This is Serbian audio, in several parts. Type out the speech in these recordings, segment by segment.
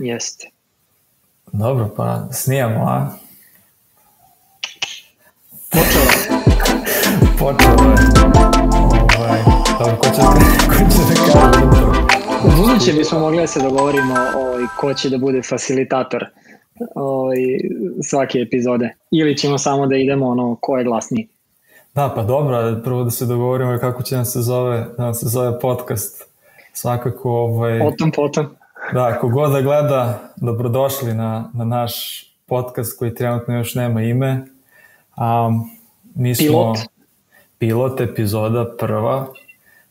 jeste. Dobro, pa snijamo, a? Počelo. Počelo je. Ovaj, dobro, ko će, ko će da kaže intro? U buduće bismo mogli da se dogovorimo ovaj, ko će da bude facilitator ovaj, svake epizode. Ili ćemo samo da idemo ono ko je glasniji. Da, pa dobro, prvo da se dogovorimo kako će nam se zove, da nam se zove podcast. Svakako, ovaj, Potom, potom. Da, kogod da gleda, dobrodošli na, na naš podcast koji trenutno još nema ime. A, mi smo, Pilot. Pilot, epizoda prva.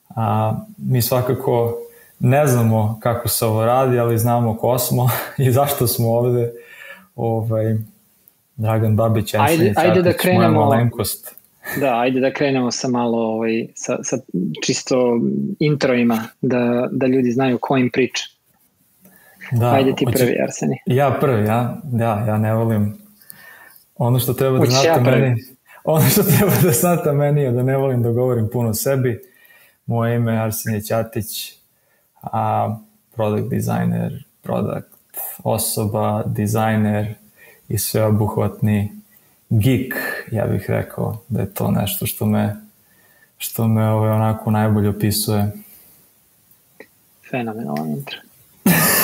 A, mi svakako ne znamo kako se ovo radi, ali znamo ko smo i zašto smo ovde. Ovaj, Dragan Babić, Ajde- Arsenij ajde da Ćatić, moja krenemo- malenkost. Da, ajde da krenemo sa malo ovaj, sa, sa čisto introima, da, da ljudi znaju ko im priča. Da, Ajde ti hoće- prvi, Arseni. Ja prvi, ja, ja, ja ne volim ono što treba da znate ja prvi? meni, ono što treba da znate meni je da ne volim da govorim puno o sebi. Moje ime je Arsenije Ćatić, a product designer, product osoba, dizajner i sveobuhvatni geek, ja bih rekao da je to nešto što me što me ovaj, onako najbolje opisuje. Fenomenalan intro.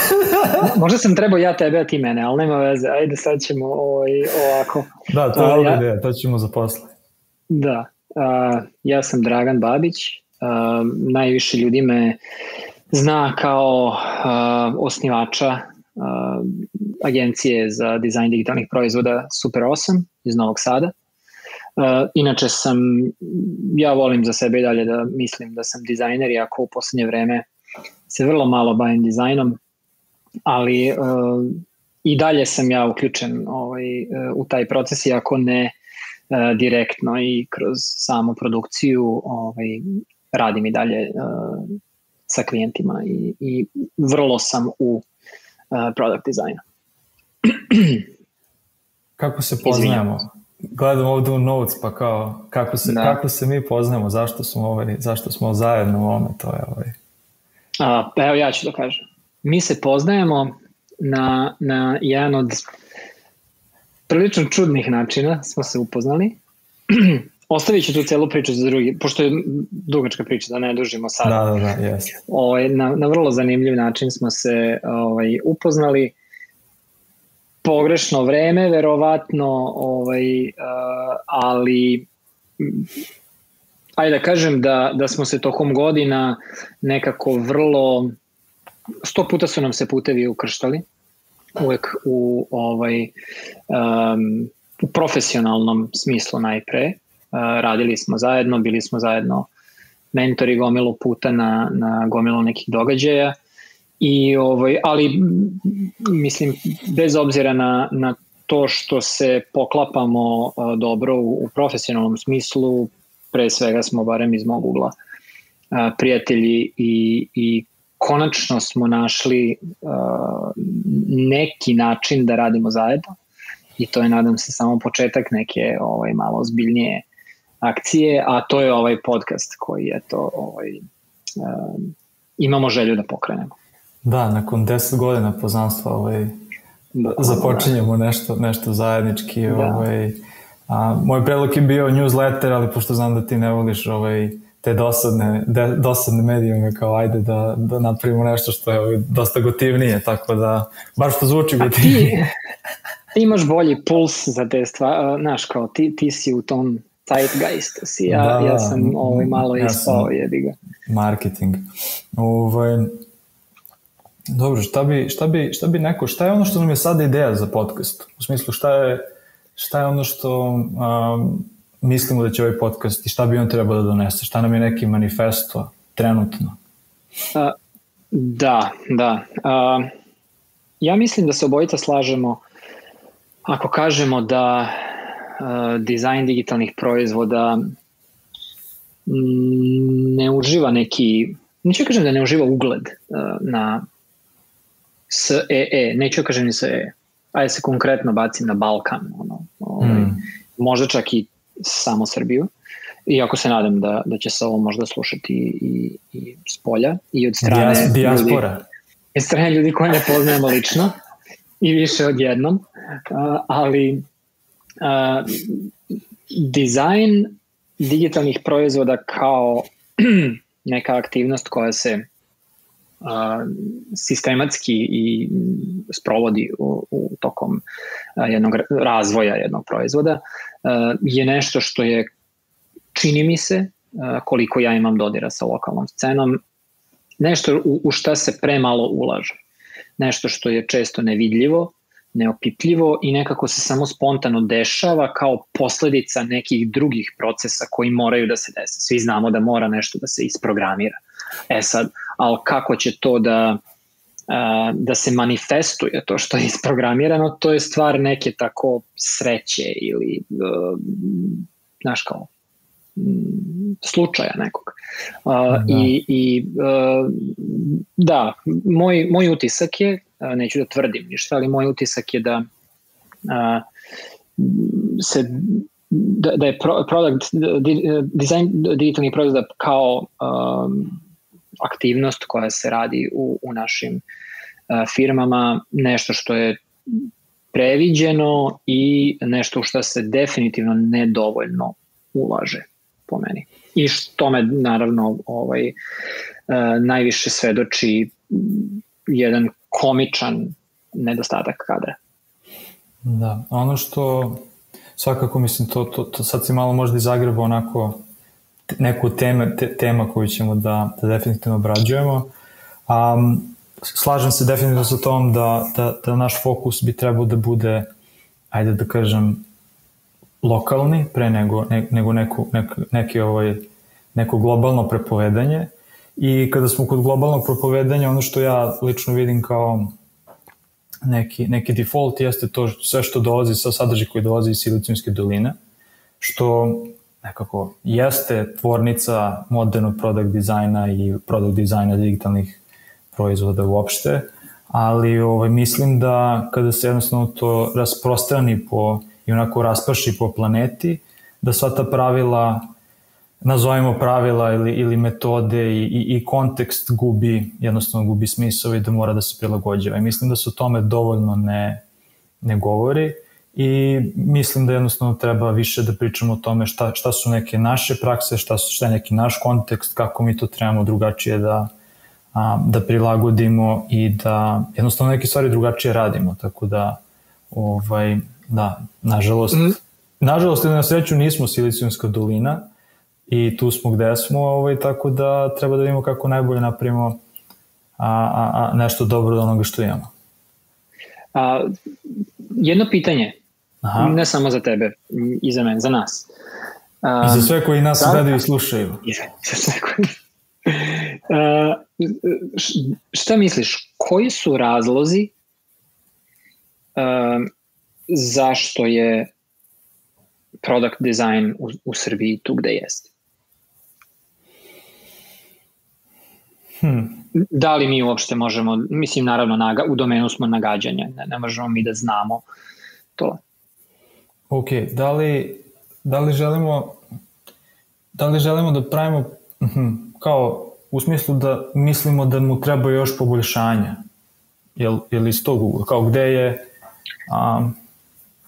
Možda sam trebao ja tebe, a ti mene, ali nema veze. Ajde, sad ćemo ovaj, ovako. Da, to je dobra ja- ideja, to ćemo za posle. Da, a, ja sam Dragan Babić, a, najviše ljudi me zna kao a, osnivača a, agencije za dizajn digitalnih proizvoda Super 8 iz Novog Sada. A, inače sam, ja volim za sebe i dalje da mislim da sam dizajner, iako u poslednje vreme se vrlo malo bavim dizajnom, ali a, i dalje sam ja uključen ovaj, e, u taj proces, iako ne e, direktno i kroz samu produkciju ovaj, radim i dalje uh, sa klijentima i, i vrlo sam u uh, product designu. Kako se poznajemo? Gledam ovde u notes, pa kao, kako se, Da. kako se mi poznajemo, zašto smo, ovaj, zašto smo zajedno u ovome, to je ovaj. A, evo ja ću da kažem. Mi se poznajemo na, na jedan od prilično čudnih načina smo se upoznali. Ostavit ću tu celu priču za drugi, pošto je dugačka priča, da ne dužimo sad. Da, da, da, jeste. ovaj, na, na vrlo zanimljiv način smo se ovaj, upoznali pogrešno vreme verovatno ovaj, uh, ali ajde da kažem da, da smo se tokom godina nekako vrlo sto puta su nam se putevi ukrštali. Uvek u ovaj um, u profesionalnom smislu najpre. Uh, radili smo zajedno bili smo zajedno mentori gomilu puta na, na gomilu nekih događaja. I ovaj ali mislim bez obzira na na to što se poklapamo a, dobro u, u profesionalnom smislu pre svega smo barem iz mog ugla a, prijatelji i, i konačno smo našli a, neki način da radimo zajedno i to je nadam se samo početak neke ovaj malo zbiljnije akcije, a to je ovaj podcast koji je to ovaj, um, imamo želju da pokrenemo. Da, nakon 10 godina poznanstva ovaj, započinjemo nešto, nešto zajednički. Da. Ovaj, a, moj predlog je bio newsletter, ali pošto znam da ti ne voliš ovaj, te dosadne, de, dosadne medijume, kao ajde da, da napravimo nešto što je ovaj, dosta gotivnije, tako da, bar što zvuči A ti, gotivnije. ti imaš bolji puls za te stvari, znaš, kao ti, ti si u tom zeitgeist, si ja, Da, ja da. sam ovaj, malo Ja ispao, jebi ga. marketing. Ovaj, dobro, šta bi, šta, bi, šta bi neko, šta je ono što nam je sada ideja za podcast? U smislu, šta je, šta je ono što um, mislimo da će ovaj podcast i šta bi on trebao da donese? Šta nam je neki manifesto trenutno? A, da, da. A, ja mislim da se obojica slažemo ako kažemo da a, dizajn digitalnih proizvoda mm, ne uživa neki, neću kažem da ne uživa ugled a, na SEE, neću da kažem ni SEE, ajde se konkretno bacim na Balkan, ono, ovaj, Mm. možda čak i samo Srbiju. Iako se nadam da, da će se ovo možda slušati i, i s polja i od strane Dias, ljudi. dijaspora. je strane ljudi koje ne poznajemo lično i više od jednom, ali dizajn digitalnih proizvoda kao neka aktivnost koja se sistematski i sprovodi u, u tokom jednog razvoja jednog proizvoda je nešto što je čini mi se koliko ja imam dodira sa lokalnom scenom nešto u, u šta se premalo ulaže nešto što je često nevidljivo neopipljivo i nekako se samo spontano dešava kao posledica nekih drugih procesa koji moraju da se desi. Svi znamo da mora nešto da se isprogramira. E sad, ali kako će to da da se manifestuje to što je isprogramirano, to je stvar neke tako sreće ili znaš kao slučaja nekog. Da. I, i da, moj, moj utisak je neću da tvrdim ništa, ali moj utisak je da se da, da je product design digitalnih proizvoda kao um, aktivnost koja se radi u, u našim uh, firmama nešto što je previđeno i nešto u što se definitivno nedovoljno ulaže po meni. I što me naravno ovaj, uh, najviše svedoči jedan komičan nedostatak kadra. Da, ono što svakako mislim to, to, to sad si malo možda izagreba onako neku teme, te, tema koju ćemo da, da definitivno obrađujemo. Um, slažem se definitivno sa tom da, da, da naš fokus bi trebao da bude, ajde da kažem, lokalni pre nego, ne, nego neku, nek, neki ovaj, neko globalno prepovedanje I kada smo kod globalnog propovedanja, ono što ja lično vidim kao neki, neki default jeste to sve što dolazi sa sadržaj koji dolazi iz Silicijumske doline, što nekako jeste tvornica modernog product dizajna i product dizajna digitalnih proizvoda uopšte, ali ovaj, mislim da kada se jednostavno to rasprostrani po, i onako rasprši po planeti, da sva ta pravila nazovimo pravila ili, ili metode i, i, i kontekst gubi, jednostavno gubi smisao i da mora da se prilagođava. I mislim da se o tome dovoljno ne, ne govori i mislim da jednostavno treba više da pričamo o tome šta, šta su neke naše prakse, šta, su, šta je neki naš kontekst, kako mi to trebamo drugačije da, a, da prilagodimo i da jednostavno neke stvari drugačije radimo, tako da ovaj, da, nažalost, mm. nažalost ili na sreću nismo Silicijumska dolina, i tu smo gde smo, ovaj, tako da treba da vidimo kako najbolje napravimo a, a, a nešto dobro od onoga što imamo. A, jedno pitanje, Aha. ne samo za tebe, i za mene, za nas. A, I za sve koji nas da, gledaju i slušaju. I za sve koji... A, šta misliš, koji su razlozi a, zašto je product design u, u Srbiji tu gde jeste? Hmm. Da li mi uopšte možemo, mislim naravno naga, u domenu smo nagađanja, ne, ne možemo mi da znamo to. Ok, da li, da li želimo da li želimo da pravimo mhm, kao u smislu da mislimo da mu treba još poboljšanja jel, jel iz tog ugla, kao gde je um,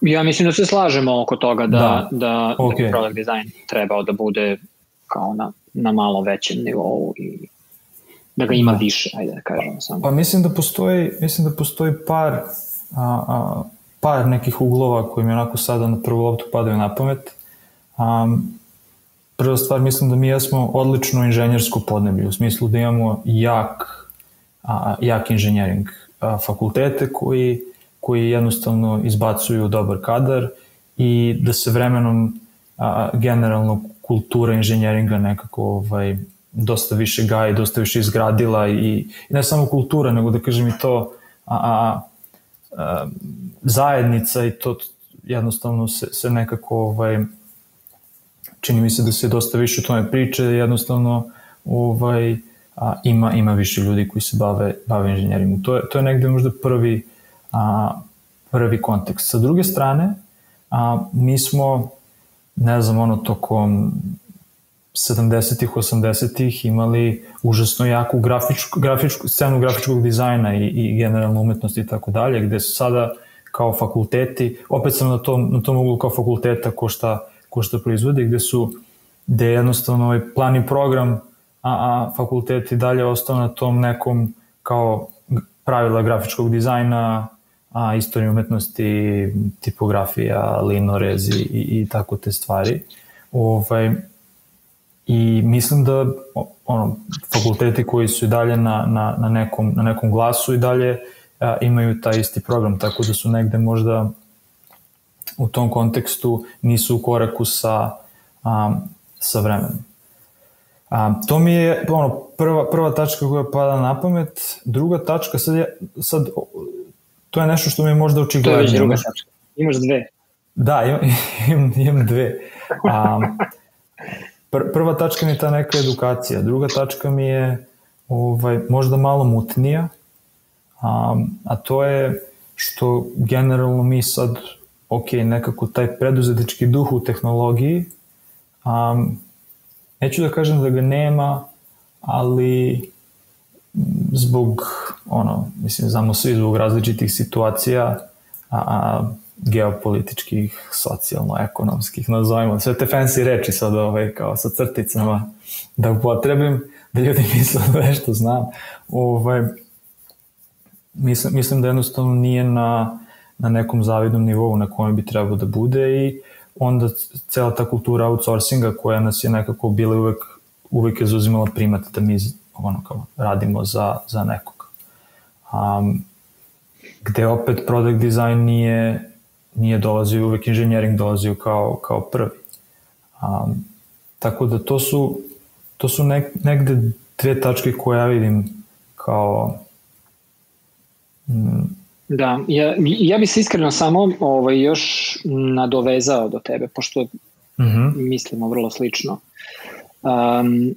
Ja mislim da se slažemo oko toga da, da, da, okay. da product design trebao da bude kao na, na malo većem nivou i da ga ima da. više, ajde da kažemo samo. Pa mislim da postoji, mislim da postoji par, a, a, par nekih uglova koji mi onako sada na prvu loptu padaju na pamet. A, prva stvar, mislim da mi jesmo odlično inženjersko podneblje, u smislu da imamo jak, a, jak inženjering a, fakultete koji, koji jednostavno izbacuju dobar kadar i da se vremenom a, generalno kultura inženjeringa nekako ovaj, dosta više gaje, dosta više izgradila i, i ne samo kultura, nego da kažem i to a, a, zajednica i to jednostavno se, se nekako ovaj, čini mi se da se dosta više o tome priče, jednostavno ovaj, a, ima, ima više ljudi koji se bave, bave inženjeringom. To je, to je negde možda prvi, a, prvi kontekst. Sa druge strane, a, mi smo, ne znam, ono, tokom 70-ih, 80-ih imali užasno jaku grafičku, grafičku, scenu grafičkog dizajna i, i generalno umetnosti i tako dalje, gde su sada kao fakulteti, opet sam na tom, na tom uglu kao fakulteta ko šta, ko šta proizvode, gde su, gde je jednostavno ovaj plan i program, a, a fakulteti dalje ostao na tom nekom kao pravila grafičkog dizajna, a istorija umetnosti, tipografija, linorez i, i, i tako te stvari. Ovaj, I mislim da ono, fakulteti koji su i dalje na, na, na, nekom, na nekom glasu i dalje a, imaju taj isti program, tako da su negde možda u tom kontekstu nisu u koraku sa, a, sa vremenom. A, to mi je ono, prva, prva tačka koja pada na pamet. Druga tačka, sad, je, sad to je nešto što mi je možda očigledno. To je već druga tačka. Imaš dve. Da, imam, imam, imam dve. A, pr, prva tačka mi je ta neka edukacija. Druga tačka mi je ovaj, možda malo mutnija, a, a to je što generalno mi sad, ok, nekako taj preduzetički duh u tehnologiji, a, neću da kažem da ga nema, ali zbog, ono, mislim, znamo svi zbog različitih situacija, a, a geopolitičkih, socijalno-ekonomskih, nazovimo, sve te fancy reči sad ovaj, kao sa crticama da upotrebim, da ljudi misle da nešto znam. Ovaj, mislim, mislim da jednostavno nije na, na nekom zavidnom nivou na kojem bi trebao da bude i onda cela ta kultura outsourcinga koja nas je nekako bila uvek, uvek je zauzimala primat da mi ono kao radimo za, za nekog. Um, gde opet product design nije, nije dolazio, uvek inženjering dolazio kao, kao prvi. Um, tako da to su, to su nek, negde dve tačke koje ja vidim kao mm, Da, ja, ja bi se iskreno samo ovaj, još nadovezao do tebe, pošto uh mhm. -huh. mislimo vrlo slično. Um,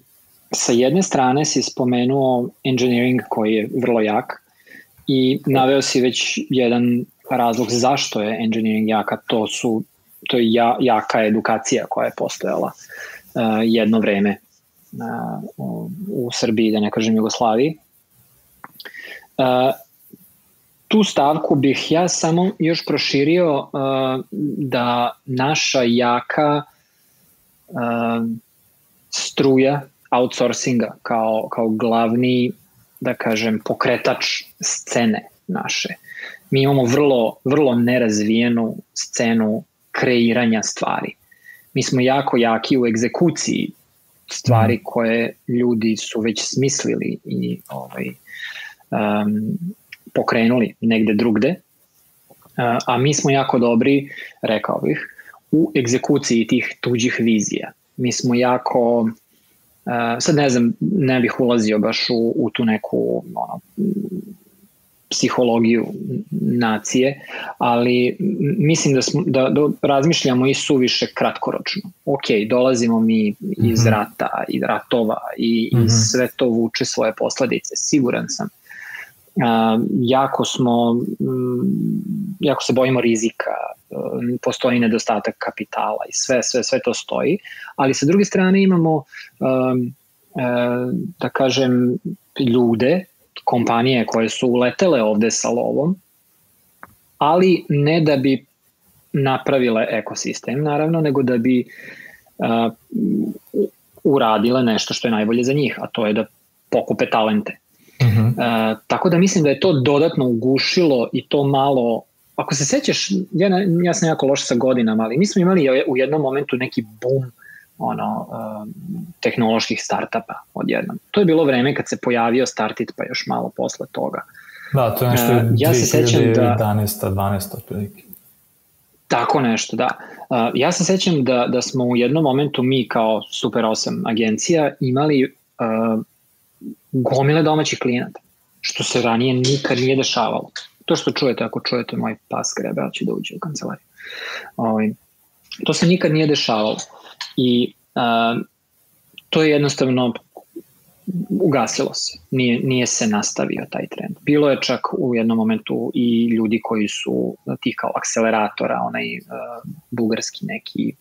sa jedne strane si spomenuo engineering koji je vrlo jak i naveo si već jedan razlog zašto je engineering jaka, to su to je ja, jaka edukacija koja je postojala uh, jedno vreme uh, u, Srbiji, da ne kažem Jugoslaviji. Uh, tu stavku bih ja samo još proširio uh, da naša jaka uh, struja outsourcinga kao, kao glavni, da kažem, pokretač scene naše. Mi imamo vrlo, vrlo nerazvijenu scenu kreiranja stvari. Mi smo jako jaki u egzekuciji stvari mhm. koje ljudi su već smislili i ovaj, um, pokrenuli negde drugde, a mi smo jako dobri, rekao bih, u egzekuciji tih tuđih vizija. Mi smo jako Uh, sad ne znam, ne bih ulazio baš u, u tu neku ono, psihologiju nacije, ali mislim da, smo, da, da razmišljamo i suviše kratkoročno. Ok, dolazimo mi iz mm -hmm. rata i ratova i, mm -hmm. i mhm. sve to vuče svoje posledice, siguran sam. Uh, jako smo, um, jako se bojimo rizika, uh, postoji nedostatak kapitala i sve, sve, sve to stoji, ali sa druge strane imamo um, uh, da kažem ljude, kompanije koje su uletele ovde sa lovom, ali ne da bi napravile ekosistem naravno, nego da bi uh, uradile nešto što je najbolje za njih, a to je da pokupe talente Uh -huh. uh, tako da mislim da je to dodatno ugušilo i to malo ako se sećaš, ja, ja sam jako loš sa godinama, ali mi smo imali u jednom momentu neki boom ono, uh, tehnoloških startupa odjednom. To je bilo vreme kad se pojavio Startit, pa još malo posle toga. Da, to je nešto uh, ja 2011. se sećam da, 12. otprilike. Tako nešto, da. Uh, ja se sećam da, da smo u jednom momentu mi kao Super 8 agencija imali uh, gomile domaćih klijenata, što se ranije nikad nije dešavalo. To što čujete, ako čujete moj pas grebe, će da uđe u kancelariju. Ovaj, to se nikad nije dešavalo. I a, to je jednostavno ugasilo se, nije, nije se nastavio taj trend. Bilo je čak u jednom momentu i ljudi koji su tih kao akceleratora, onaj uh, bugarski neki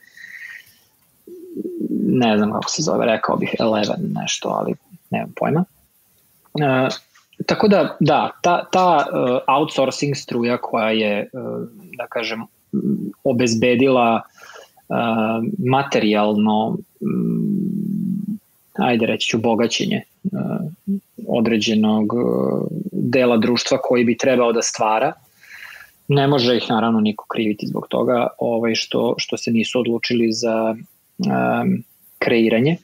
ne znam kako se zove, rekao bih Eleven nešto, ali nemam pojma. E, tako da, da, ta, ta uh, outsourcing struja koja je, uh, da kažem, obezbedila uh, materijalno um, ajde reći ću bogaćenje uh, određenog uh, dela društva koji bi trebao da stvara ne može ih naravno niko kriviti zbog toga ovaj što što se nisu odlučili za um, kreiranje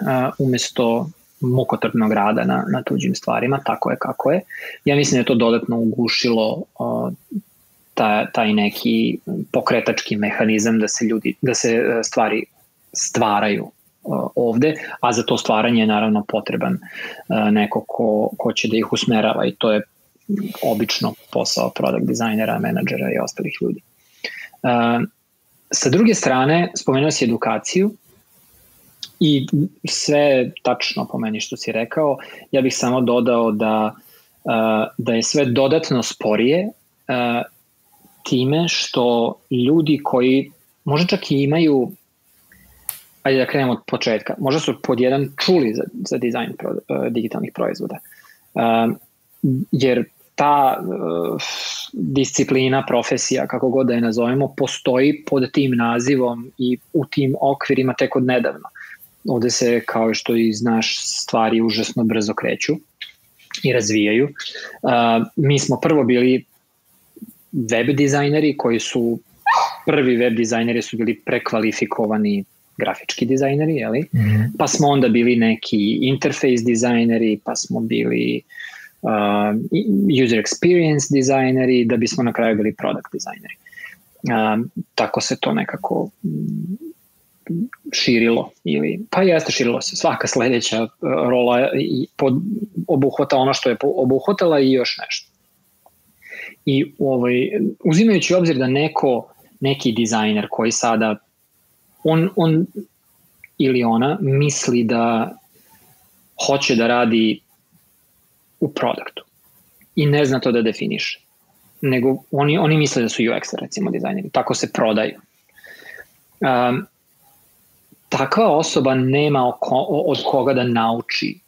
uh, umesto mukotrpnog rada na, na tuđim stvarima, tako je kako je. Ja mislim da je to dodatno ugušilo uh, ta, taj neki pokretački mehanizam da se ljudi da se e, stvari stvaraju uh, ovde, a za to stvaranje je naravno potreban uh, neko ko, ko će da ih usmerava i to je obično posao product designera, menadžera i ostalih ljudi. Sa druge strane, spomenuo si edukaciju, I sve tačno po meni što si rekao, ja bih samo dodao da, da je sve dodatno sporije time što ljudi koji možda čak i imaju ajde da krenemo od početka, možda su pod jedan čuli za, za dizajn pro, digitalnih proizvoda. jer ta uh, disciplina, profesija, kako god da je nazovemo, postoji pod tim nazivom i u tim okvirima tek od nedavno ovde se, kao što i znaš, stvari užasno brzo kreću i razvijaju. Uh, mi smo prvo bili web dizajneri koji su prvi web dizajneri su bili prekvalifikovani grafički dizajneri, jeli? Mm -hmm. pa smo onda bili neki interface dizajneri, pa smo bili uh, user experience dizajneri, da bismo na kraju bili product dizajneri. Uh, tako se to nekako širilo ili pa jeste širilo se svaka sledeća e, rola pod, obuhvata ono što je obuhvatala i još nešto. I ovaj, uzimajući obzir da neko, neki dizajner koji sada on, on ili ona misli da hoće da radi u produktu i ne zna to da definiše. Nego oni, oni misle da su UX recimo dizajneri, tako se prodaju. Um, takva osoba nema oko, od koga da nauči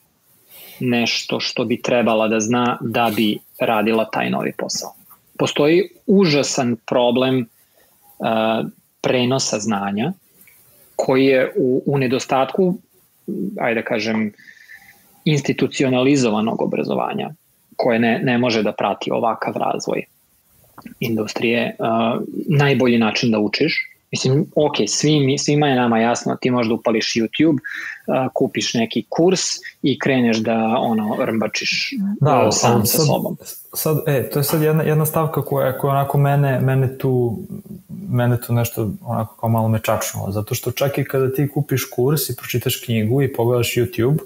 nešto što bi trebala da zna da bi radila taj novi posao. Postoji užasan problem uh, prenosa znanja koji je u, u nedostatku, ajde da kažem, institucionalizovanog obrazovanja koje ne, ne može da prati ovakav razvoj industrije, uh, najbolji način da učiš Mislim, ok, svi, svima je nama jasno, ti možda upališ YouTube, kupiš neki kurs i kreneš da ono rmbačiš da, sam sa sobom. Sad, e, to je sad jedna, jedna stavka koja, koja onako mene, mene tu mene tu nešto onako kao malo me čačnulo, zato što čak i kada ti kupiš kurs i pročitaš knjigu i pogledaš YouTube,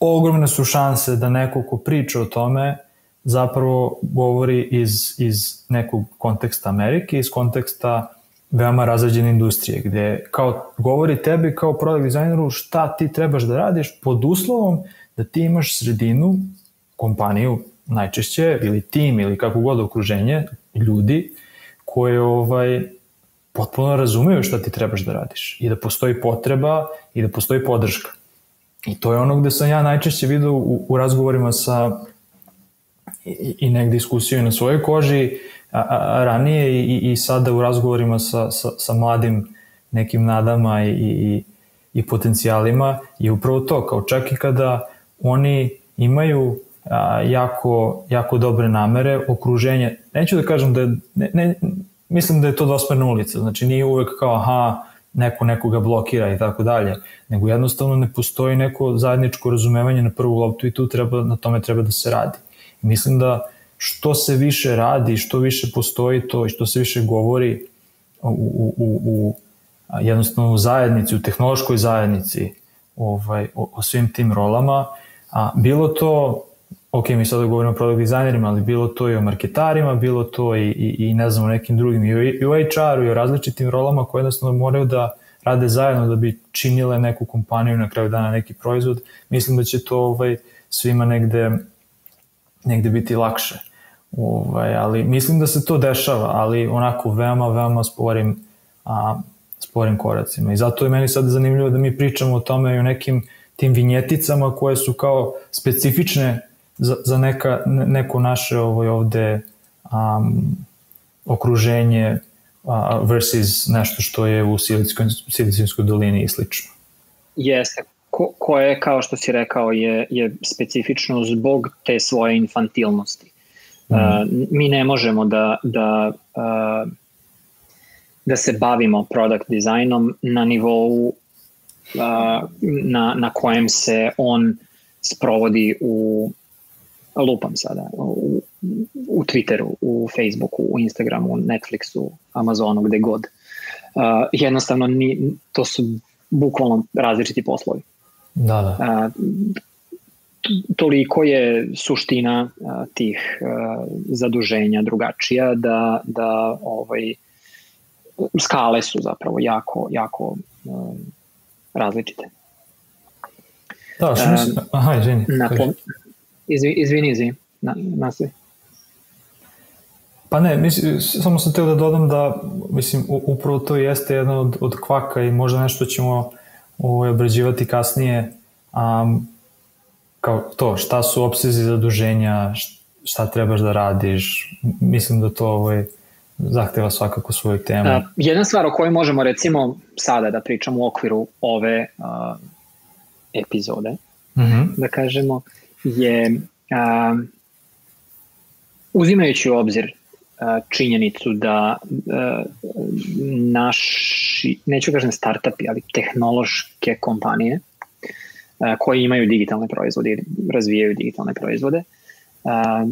ogromne su šanse da neko ko priča o tome zapravo govori iz, iz nekog konteksta Amerike, iz konteksta veoma razređene industrije, gde kao govori tebi kao product dizajneru šta ti trebaš da radiš pod uslovom da ti imaš sredinu, kompaniju najčešće, ili tim, ili kako god okruženje, ljudi koje ovaj, potpuno razumeju šta ti trebaš da radiš i da postoji potreba i da postoji podrška. I to je ono gde sam ja najčešće vidio u, u razgovorima sa i, i negde iskusio na svojoj koži ranije i, i sada u razgovorima sa, sa, sa mladim nekim nadama i, i, i potencijalima je upravo to, kao čak i kada oni imaju a, jako, jako dobre namere, okruženje, neću da kažem da je, ne, ne, mislim da je to dvosmerna ulica, znači nije uvek kao aha, neko nekoga blokira i tako dalje, nego jednostavno ne postoji neko zajedničko razumevanje na prvu loptu i tu treba, na tome treba da se radi. Mislim da što se više radi, što više postoji to i što se više govori u, u, u, u jednostavno u zajednici, u tehnološkoj zajednici ovaj, o, o svim tim rolama, a bilo to, ok, mi sada govorimo o product dizajnerima, ali bilo to i o marketarima, bilo to i, i, i ne znam, o nekim drugim, i i o HR-u i o različitim rolama koje jednostavno moraju da rade zajedno da bi činile neku kompaniju na kraju dana neki proizvod, mislim da će to ovaj, svima negde, negde biti lakše. Ovaj, ali mislim da se to dešava, ali onako veoma, veoma sporim, a, sporim koracima. I zato je meni sad zanimljivo da mi pričamo o tome i o nekim tim vinjeticama koje su kao specifične za, za neka, neko naše ovo ovde um, okruženje uh, versus nešto što je u Silicijskoj dolini i slično. Jeste, ko, koje, kao što si rekao, je, je specifično zbog te svoje infantilnosti. Mm. Uh, mi ne možemo da, da, uh, da se bavimo product dizajnom na nivou uh, na, na kojem se on sprovodi u lupam sada, u, u Twitteru, u Facebooku, u Instagramu, u Netflixu, Amazonu, gde god. Uh, jednostavno ni, to su bukvalno različiti poslovi. Da, da. A, toliko je suština a, tih a, zaduženja drugačija da, da ovaj, skale su zapravo jako, jako a, različite. Da, što mislim, aha, izvini. Napom, izvini, izvini, izvini, na, nastavi. Pa ne, mislim, samo sam teo da dodam da, mislim, upravo to jeste jedna od, od kvaka i možda nešto ćemo ovaj, obrađivati kasnije um, kao to, šta su opsezi zaduženja, šta trebaš da radiš, mislim da to ovaj, zahteva svakako svoju temu. A, jedna stvar o kojoj možemo recimo sada da pričamo u okviru ove uh, epizode, uh mhm. -huh. da kažemo, je uh, uzimajući u obzir činjenicu da naši, neću kažem startupi, ali tehnološke kompanije koji imaju digitalne proizvode ili razvijaju digitalne proizvode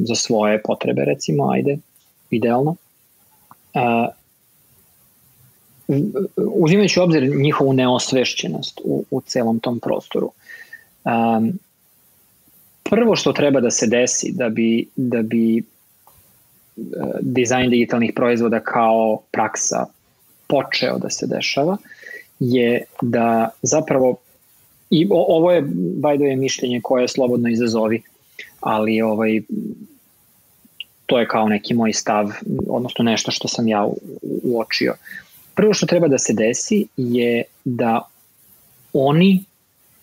za svoje potrebe recimo, ajde, idealno. Uzimajući obzir njihovu neosvešćenost u, u celom tom prostoru, prvo što treba da se desi da bi, da bi dizajn digitalnih proizvoda kao praksa počeo da se dešava je da zapravo i ovo je by the way mišljenje koje je slobodno izazovi ali ovaj to je kao neki moj stav odnosno nešto što sam ja uočio prvo što treba da se desi je da oni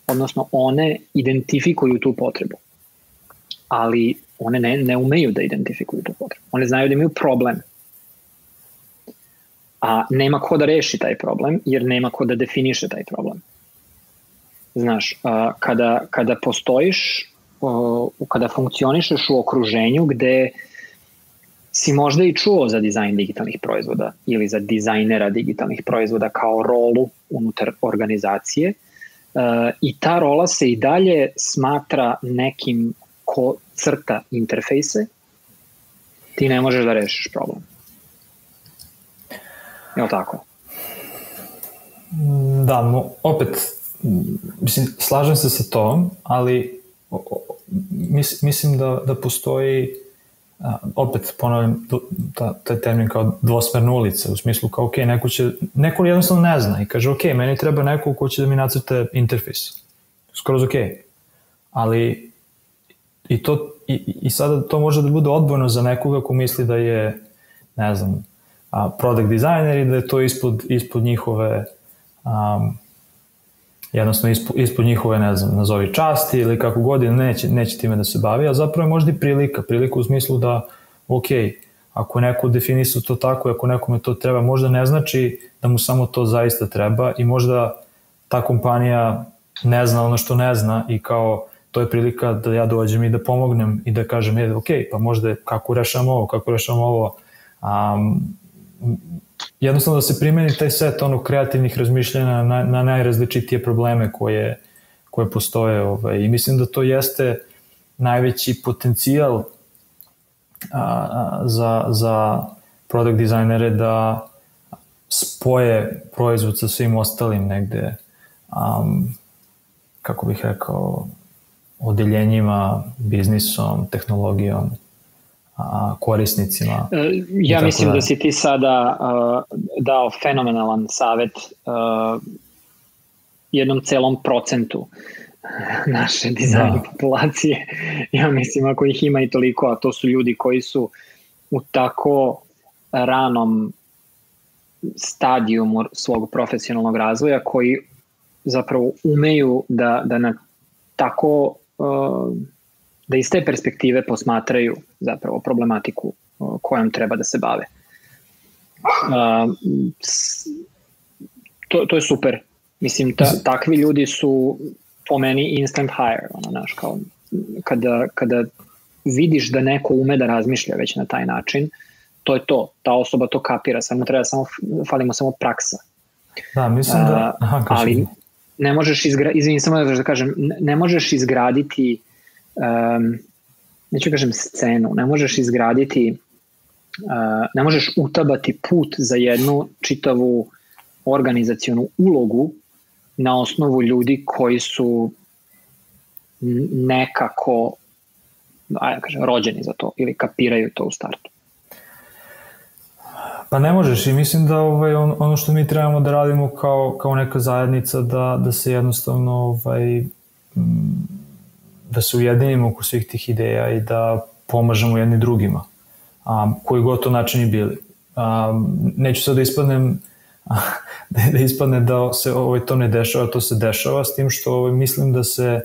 odnosno one identifikuju tu potrebu ali one ne, ne umeju da identifikuju tu potrebu. One znaju da imaju problem. A nema ko da reši taj problem, jer nema ko da definiše taj problem. Znaš, a, kada, kada postojiš, o, kada funkcionišeš u okruženju gde si možda i čuo za dizajn digitalnih proizvoda ili za dizajnera digitalnih proizvoda kao rolu unutar organizacije, Uh, i ta rola se i dalje smatra nekim ko crta interfejse, ti ne možeš da rešiš problem. Je li tako? Da, no, opet, mislim, slažem se sa tom, ali mis, mislim da, da postoji a, opet ponavljam ta, taj termin kao dvosmerna ulica, u smislu kao ok, neko će, neko jednostavno ne zna i kaže ok, meni treba neko ko će da mi nacrte interfejs. Skoro ok. Ali i to i, i sada to može da bude odbojno za nekoga ko misli da je, ne znam, a, product designer i da je to ispod, ispod njihove um, jednostavno ispod, ispod njihove, ne znam, nazovi časti ili kako god, neće, neće time da se bavi, a zapravo je možda i prilika, prilika u smislu da, ok, ako neko definisao to tako, ako nekome to treba, možda ne znači da mu samo to zaista treba i možda ta kompanija ne zna ono što ne zna i kao to je prilika da ja dođem i da pomognem i da kažem, je, ok, pa možda kako rešamo ovo, kako rešamo ovo. Um, jednostavno da se primeni taj set ono kreativnih razmišljanja na, na najrazličitije probleme koje, koje postoje ovaj. i mislim da to jeste najveći potencijal a, za, za product dizajnere da spoje proizvod sa svim ostalim negde um, kako bih rekao odeljenjima, biznisom, tehnologijom, korisnicima. E, ja mislim da. da si ti sada uh, dao fenomenalan savet uh, jednom celom procentu naše dizajne da. populacije. Ja mislim ako ih ima i toliko, a to su ljudi koji su u tako ranom stadijumu svog profesionalnog razvoja koji zapravo umeju da, da na tako uh, da iz te perspektive posmatraju zapravo problematiku uh, kojom treba da se bave. Uh, to, to je super. Mislim, ta, takvi ljudi su po meni instant hire, ono, znaš, kao kada, kada vidiš da neko ume da razmišlja već na taj način, to je to, ta osoba to kapira, samo treba samo, falimo samo praksa. Da, mislim da... Aha, ali ne možeš izgraditi, izvini samo da kažem, ne možeš izgraditi, um, neću kažem scenu, ne možeš izgraditi, uh, ne možeš utabati put za jednu čitavu organizacionu ulogu na osnovu ljudi koji su nekako ajde kažem, rođeni za to ili kapiraju to u startu. Pa ne možeš i mislim da ovaj, on, ono što mi trebamo da radimo kao, kao neka zajednica da, da se jednostavno ovaj, da se ujedinimo oko svih tih ideja i da pomažemo jedni drugima, a, koji god to načini bili. A, neću sad da ispadnem da, da ispadne da se ovaj, to ne dešava, to se dešava, s tim što ovaj, mislim da se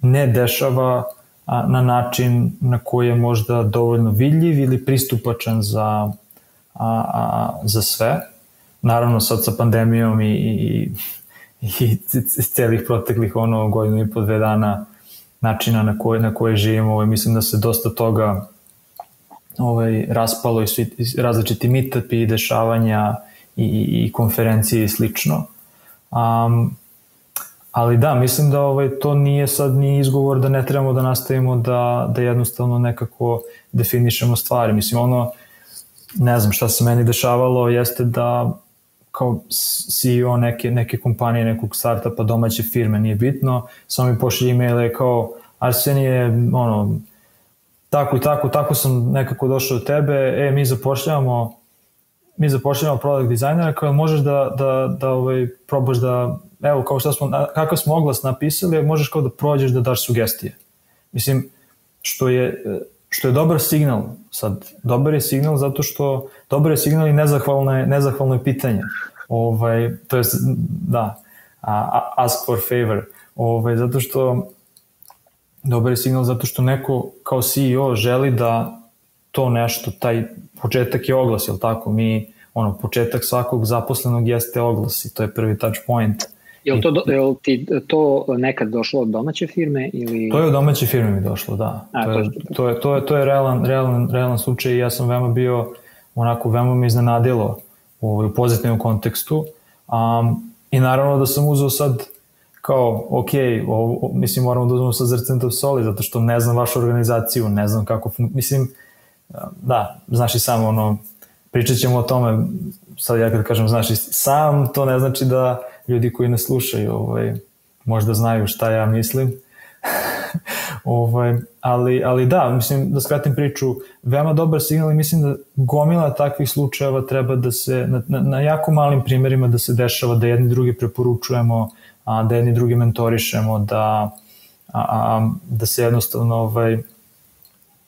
ne dešava a, na način na koji je možda dovoljno vidljiv ili pristupačan za, a, a, za sve. Naravno sad sa pandemijom i, i, i celih proteklih ono godinu i po dve dana načina na koje, na koje živimo, ovaj, mislim da se dosta toga ovaj, raspalo i svi različiti meetupi i dešavanja i, i konferencije i slično. Um, ali da, mislim da ovaj, to nije sad ni izgovor da ne trebamo da nastavimo da, da jednostavno nekako definišemo stvari. Mislim, ono, ne znam šta se meni dešavalo jeste da kao CEO neke, neke kompanije, nekog startupa, domaće firme, nije bitno, samo mi pošli e-maile kao Arsenije, ono, tako i tako, tako sam nekako došao do tebe, e, mi zapošljavamo mi zapošljavamo product dizajnera, kao možeš da, da, da ovaj, probaš da, evo, kao što smo, kakav smo oglas napisali, možeš kao da prođeš da daš sugestije. Mislim, što je, što je dobar signal, sad, dobar je signal zato što, dobar je signal i nezahvalno je, nezahvalno je pitanje. Ovaj, to je, da, ask for favor. Ovaj, zato što, dobar je signal zato što neko kao CEO želi da to nešto, taj početak je oglas, jel tako? Mi, ono, početak svakog zaposlenog jeste oglas i to je prvi touch point. Jel to, je jel ti to nekad došlo od domaće firme ili... To je od domaće firme mi došlo, da. A, to, je, to, je, to, je, to je realan, realan, realan slučaj i ja sam veoma bio, onako, veoma me iznenadilo u, u pozitivnom kontekstu. Um, I naravno da sam uzeo sad kao, ok, o, o, mislim moramo da uzmemo sa zrcentov soli, zato što ne znam vašu organizaciju, ne znam kako, mislim, da, znaš i sam ono, pričat ćemo o tome, sad ja kad kažem znaš i sam, to ne znači da ljudi koji ne slušaju ovaj, možda znaju šta ja mislim. ovaj, ali, ali da, mislim da skratim priču, veoma dobar signal i mislim da gomila takvih slučajeva treba da se, na, na, na jako malim primerima da se dešava, da jedni drugi preporučujemo, a, da jedni drugi mentorišemo, da, a, a, da se jednostavno ovaj,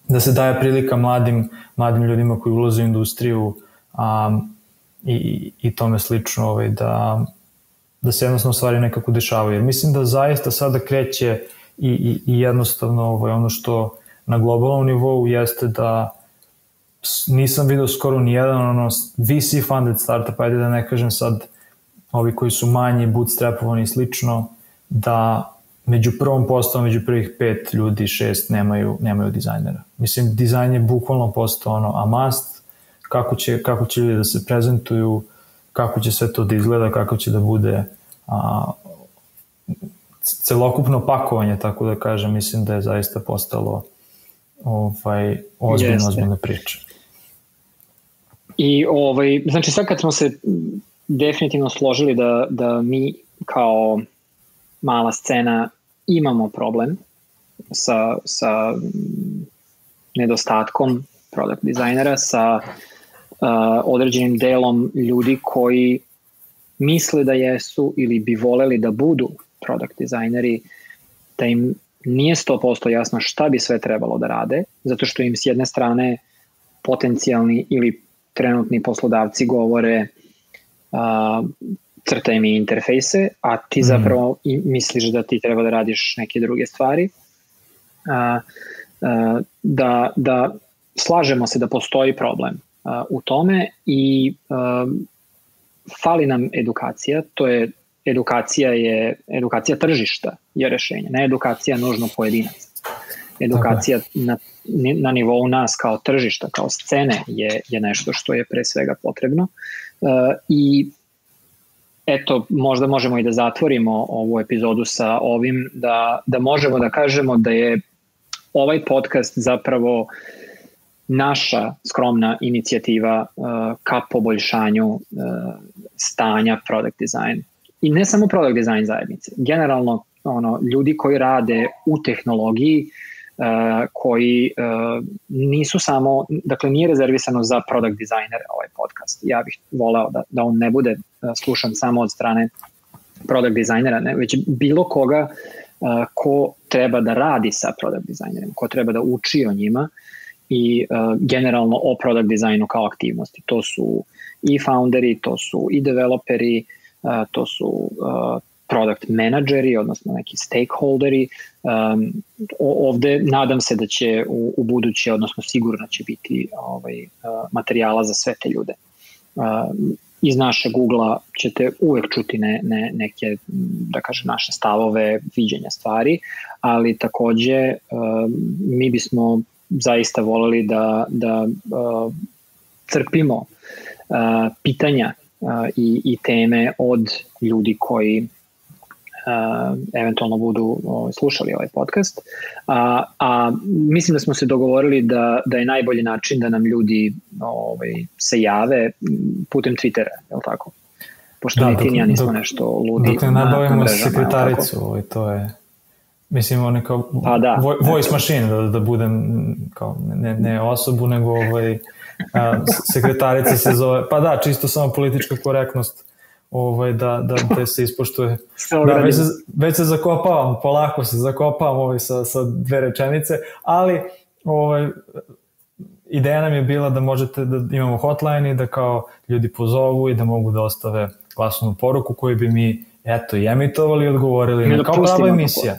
da se daje prilika mladim, mladim ljudima koji ulaze u industriju a, i, i tome slično ovaj, da, da se jednostavno stvari nekako dešavaju. Jer mislim da zaista sada kreće i, i, i jednostavno ovaj, ono što na globalnom nivou jeste da nisam vidio skoro ni jedan ono VC funded startup, ajde da ne kažem sad ovi koji su manji, bootstrapovani i slično, da među prvom postavom, među prvih pet ljudi, šest nemaju, nemaju dizajnera. Mislim, dizajn je bukvalno postao ono a must, kako će, kako će ljudi da se prezentuju, kako će sve to da izgleda, kako će da bude a, celokupno pakovanje, tako da kažem, mislim da je zaista postalo ovaj, ozbiljno, Jeste. ozbiljna priča. I ovaj, znači sad kad smo se definitivno složili da, da mi kao mala scena imamo problem sa, sa nedostatkom product dizajnera, sa uh, određenim delom ljudi koji misle da jesu ili bi voleli da budu product dizajneri, da im nije 100% jasno šta bi sve trebalo da rade, zato što im s jedne strane potencijalni ili trenutni poslodavci govore uh, crtaj mi interfejse, a ti mhm. zapravo i misliš da ti treba da radiš neke druge stvari. Uh, uh, da, da slažemo se da postoji problem uh, u tome i uh, fali nam edukacija, to je edukacija je edukacija tržišta je rešenje, ne edukacija nužno pojedinaca. Edukacija na, na nivou nas kao tržišta, kao scene je, je nešto što je pre svega potrebno uh, i eto, možda možemo i da zatvorimo ovu epizodu sa ovim, da, da možemo da kažemo da je ovaj podcast zapravo naša skromna inicijativa uh, ka poboljšanju uh, stanja product design. I ne samo product design zajednice, generalno ono, ljudi koji rade u tehnologiji uh, koji uh, nisu samo, dakle nije rezervisano za product designere ovaj podcast. Ja bih voleo da, da on ne bude uh, slušan samo od strane product designera, ne, već bilo koga uh, ko treba da radi sa product designerima, ko treba da uči o njima i uh, generalno o product designu kao aktivnosti. To su i founderi, to su i developeri, uh, to su uh, product menadžeri, odnosno neki stakeholderi. Um, ovde nadam se da će u, u buduće, odnosno sigurno će biti ovaj, uh, materijala za sve te ljude. Uh, iz naše Google-a ćete uvek čuti ne, ne, neke, da kažem, naše stavove, viđenja stvari, ali takođe uh, mi bismo zaista voleli da, da uh, crpimo uh, pitanja uh, i, i teme od ljudi koji uh, eventualno budu uh, slušali ovaj podcast. A, a mislim da smo se dogovorili da, da je najbolji način da nam ljudi ovaj, se jave putem Twittera, je li tako? Pošto da, ni ti ja nismo dok, nešto ludi. Dok ne nabavimo sekretaricu, ovaj, to je... Mislim, ono kao pa da, voice machine, da, da budem kao ne, ne osobu, nego ovaj, a, sekretarica se zove, pa da, čisto samo politička korektnost ovaj, da, da, da se ispoštuje. Da, već, se, već se zakopavam, polako se zakopavam ovaj, sa, sa dve rečenice, ali ovaj, ideja nam je bila da možete da imamo hotline i da kao ljudi pozovu i da mogu da ostave glasnu poruku koju bi mi eto i emitovali i odgovorili. Da kao prava emisija.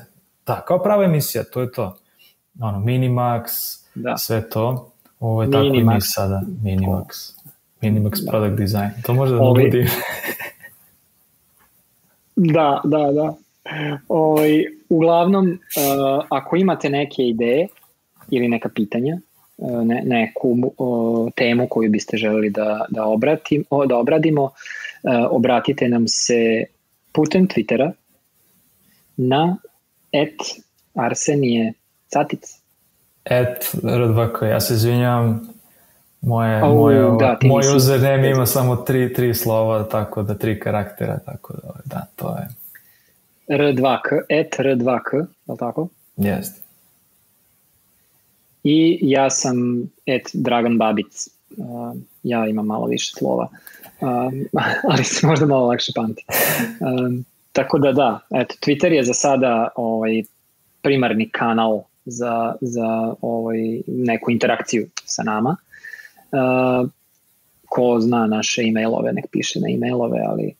Da, kao prava emisija, to je to. Ono, Minimax, da. sve to. Ovo je Minimax. tako i mi sada. Minimax. Minimax da. Product Design. To može da Ovi... Da, da, da. Ovaj, uglavnom, uh, ako imate neke ideje ili neka pitanja, uh, ne, neku uh, temu koju biste želeli da, da, obratim, da obradimo, uh, obratite nam se putem Twittera na et Arsenije Catic. Et R2K, ja se izvinjam, moje, oh, moje, da, moj username ima samo tri, tri slova, tako da tri karaktera, tako da, da to je. R2K, et R2K, je li tako? Jeste. I ja sam et Dragan Babic. Uh, ja imam malo više slova, uh, ali se možda malo lakše pamti. Uh, tako da da, eto, Twitter je za sada ovaj, primarni kanal za, za ovaj, neku interakciju sa nama. Uh, ko zna naše e-mailove, nek piše na e-mailove, ali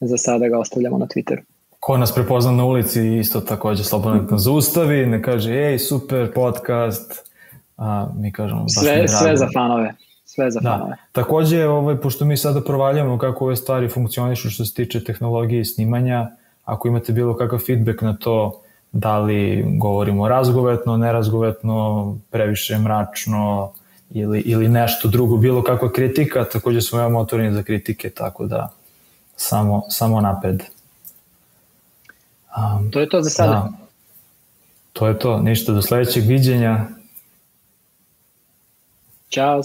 za sada ga ostavljamo na Twitteru. Ko nas prepozna na ulici isto takođe slobodno nek nas zaustavi, ne kaže ej super podcast, a mi kažemo baš sve, sve za fanove sve za da. fanove. Takođe, ovaj, pošto mi sada provaljamo kako ove stvari funkcionišu što se tiče tehnologije i snimanja, ako imate bilo kakav feedback na to da li govorimo razgovetno, nerazgovetno, previše mračno, ili, ili nešto drugo, bilo kakva kritika, takođe smo veoma otvoreni za kritike, tako da samo, samo napred. Um, to je to za sada. Da, to je to, ništa, do sledećeg viđenja. Ćao.